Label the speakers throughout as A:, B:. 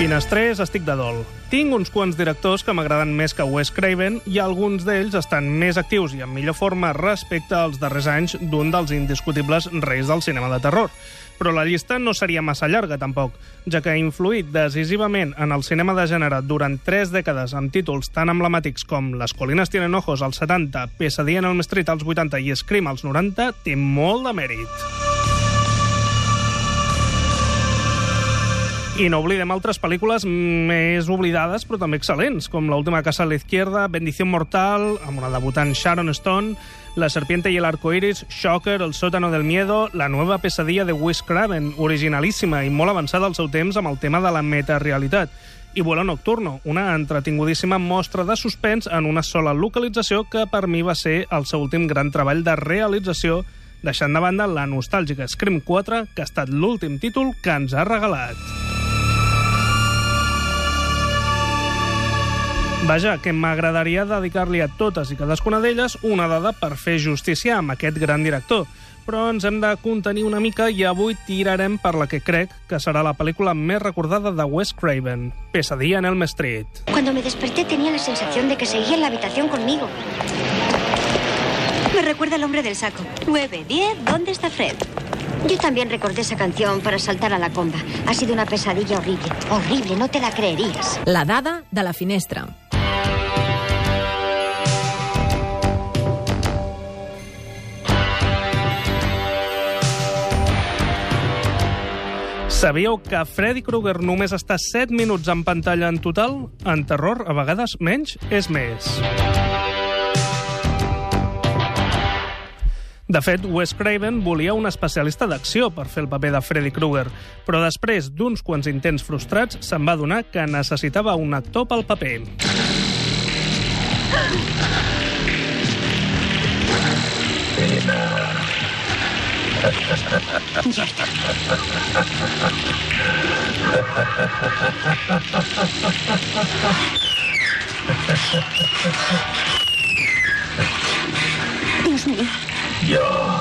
A: Finestrers, estic de dol. Tinc uns quants directors que m'agraden més que Wes Craven i alguns d'ells estan més actius i en millor forma respecte als darrers anys d'un dels indiscutibles reis del cinema de terror. Però la llista no seria massa llarga, tampoc, ja que ha influït decisivament en el cinema de gènere durant tres dècades amb títols tan emblemàtics com Les colines tienen ojos als 70, Pesadilla en el Street als 80 i Scream als 90, té molt de mèrit. I no oblidem altres pel·lícules més oblidades, però també excel·lents, com L'última casa a la izquierda, Bendición mortal, amb una debutant Sharon Stone, La serpiente y el arco iris, Shocker, El sótano del miedo, La nueva pesadilla de Wes Craven, originalíssima i molt avançada al seu temps amb el tema de la metarealitat. I Vuelo Nocturno, una entretingudíssima mostra de suspens en una sola localització que per mi va ser el seu últim gran treball de realització deixant de banda la nostàlgica Scream 4, que ha estat l'últim títol que ens ha regalat. Vaja, que m'agradaria dedicar-li a totes i cadascuna d'elles una dada per fer justícia amb aquest gran director. Però ens hem de contenir una mica i avui tirarem per la que crec que serà la pel·lícula més recordada de Wes Craven, Pesadilla en Elm Street.
B: Cuando me desperté tenía la sensación de que seguía en la habitación conmigo.
C: Me recuerda al hombre del saco. 9, 10, ¿dónde está Fred?
B: Yo también recordé esa canción para saltar a la comba. Ha sido una pesadilla horrible. Horrible, no te la creerías.
D: La dada de la finestra.
A: Sabíeu que Freddy Krueger només està 7 minuts en pantalla en total? En terror, a vegades, menys és més. De fet, Wes Craven volia un especialista d'acció per fer el paper de Freddy Krueger, però després d'uns quants intents frustrats se'n va donar que necessitava un actor pel paper.
B: Está. Dios mío. Yo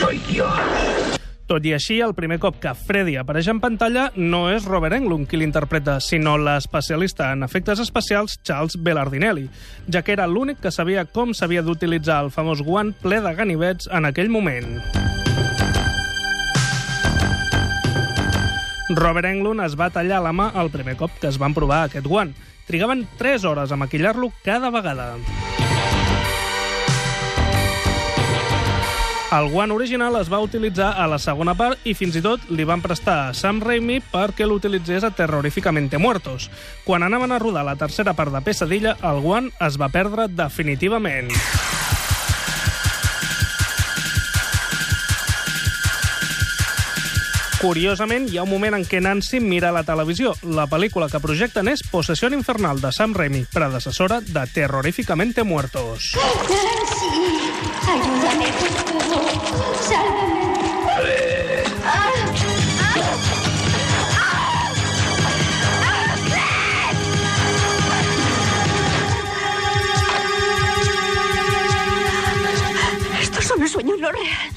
B: soy Dios.
A: Tot i així, el primer cop que Freddy apareix en pantalla no és Robert Englund qui l'interpreta, sinó l'especialista en efectes especials Charles Bellardinelli, ja que era l'únic que sabia com s'havia d'utilitzar el famós guant ple de ganivets en aquell moment. Robert Englund es va tallar la mà el primer cop que es van provar aquest guant. Trigaven 3 hores a maquillar-lo cada vegada. El guant original es va utilitzar a la segona part i fins i tot li van prestar a Sam Raimi perquè l'utilitzés a Terroríficamente Muertos. Quan anaven a rodar la tercera part de Pesadilla, el guant es va perdre definitivament. Curiosament, hi ha un moment en què Nancy mira la televisió. La pel·lícula que projecten és Possessió infernal de Sam Raimi, predecessora de Terroríficamente Muertos.
B: Nancy,
C: Esto es un sueño no real.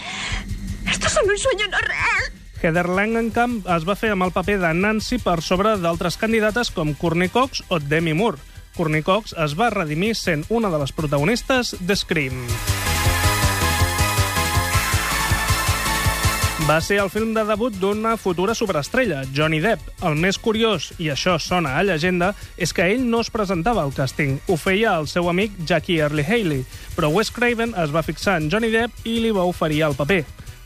C: Esto es un sueño no real.
A: Heather Langenkamp es va fer amb el paper de Nancy per sobre d'altres candidates com Courtney Cox o Demi Moore. Courtney Cox es va redimir sent una de les protagonistes de Scream. Va ser el film de debut d'una futura superestrella, Johnny Depp. El més curiós, i això sona a llegenda, és que ell no es presentava al càsting. Ho feia el seu amic Jackie Early Haley, però Wes Craven es va fixar en Johnny Depp i li va oferir el paper.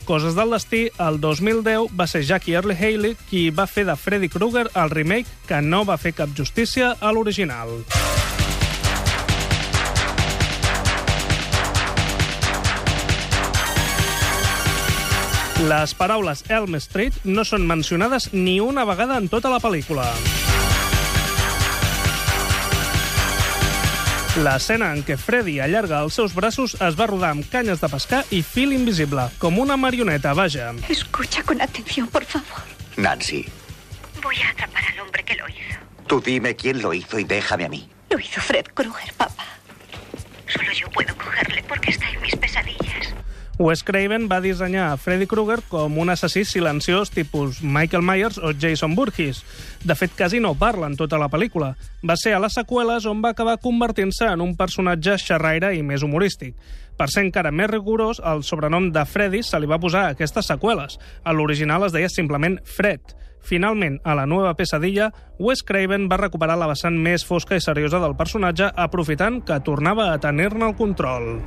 A: Coses del destí, el 2010 va ser Jackie Early Haley qui va fer de Freddy Krueger el remake que no va fer cap justícia a l'original. Les paraules Elm Street no són mencionades ni una vegada en tota la pel·lícula. L'escena en què Freddy allarga els seus braços es va rodar amb canyes de pescar i fil invisible, com una marioneta, vaja.
C: Escucha con atención, por favor.
E: Nancy,
C: Voy a atrapar al hombre que lo hizo.
E: tú dime quién lo hizo y déjame a mí.
C: Lo hizo Fred Krueger, papá. Solo yo puedo cogerle porque está en mis pesadillas.
A: Wes Craven va dissenyar Freddy Krueger com un assassí silenciós tipus Michael Myers o Jason Voorhees. De fet, quasi no parla en tota la pel·lícula. Va ser a les seqüeles on va acabar convertint-se en un personatge xerraire i més humorístic. Per ser encara més rigorós, el sobrenom de Freddy se li va posar a aquestes seqüeles. A l'original es deia simplement Fred. Finalment, a la nova pesadilla, Wes Craven va recuperar la vessant més fosca i seriosa del personatge, aprofitant que tornava a tenir-ne el control.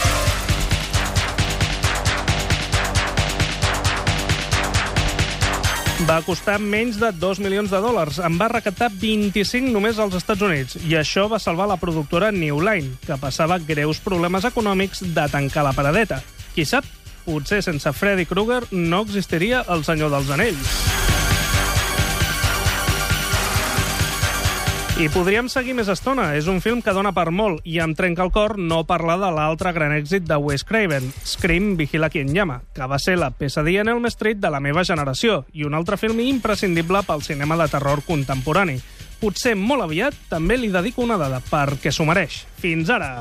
A: Va costar menys de 2 milions de dòlars. En va recaptar 25 només als Estats Units. I això va salvar la productora New Line, que passava greus problemes econòmics de tancar la paradeta. Qui sap, potser sense Freddy Krueger no existiria el Senyor dels Anells. I podríem seguir més estona. És un film que dona per molt i em trenca el cor no parlar de l'altre gran èxit de Wes Craven, Scream, Vigila quien llama, que va ser la pesadilla en Elm Street de la meva generació i un altre film imprescindible pel cinema de terror contemporani. Potser molt aviat també li dedico una dada, perquè s'ho mereix. Fins ara!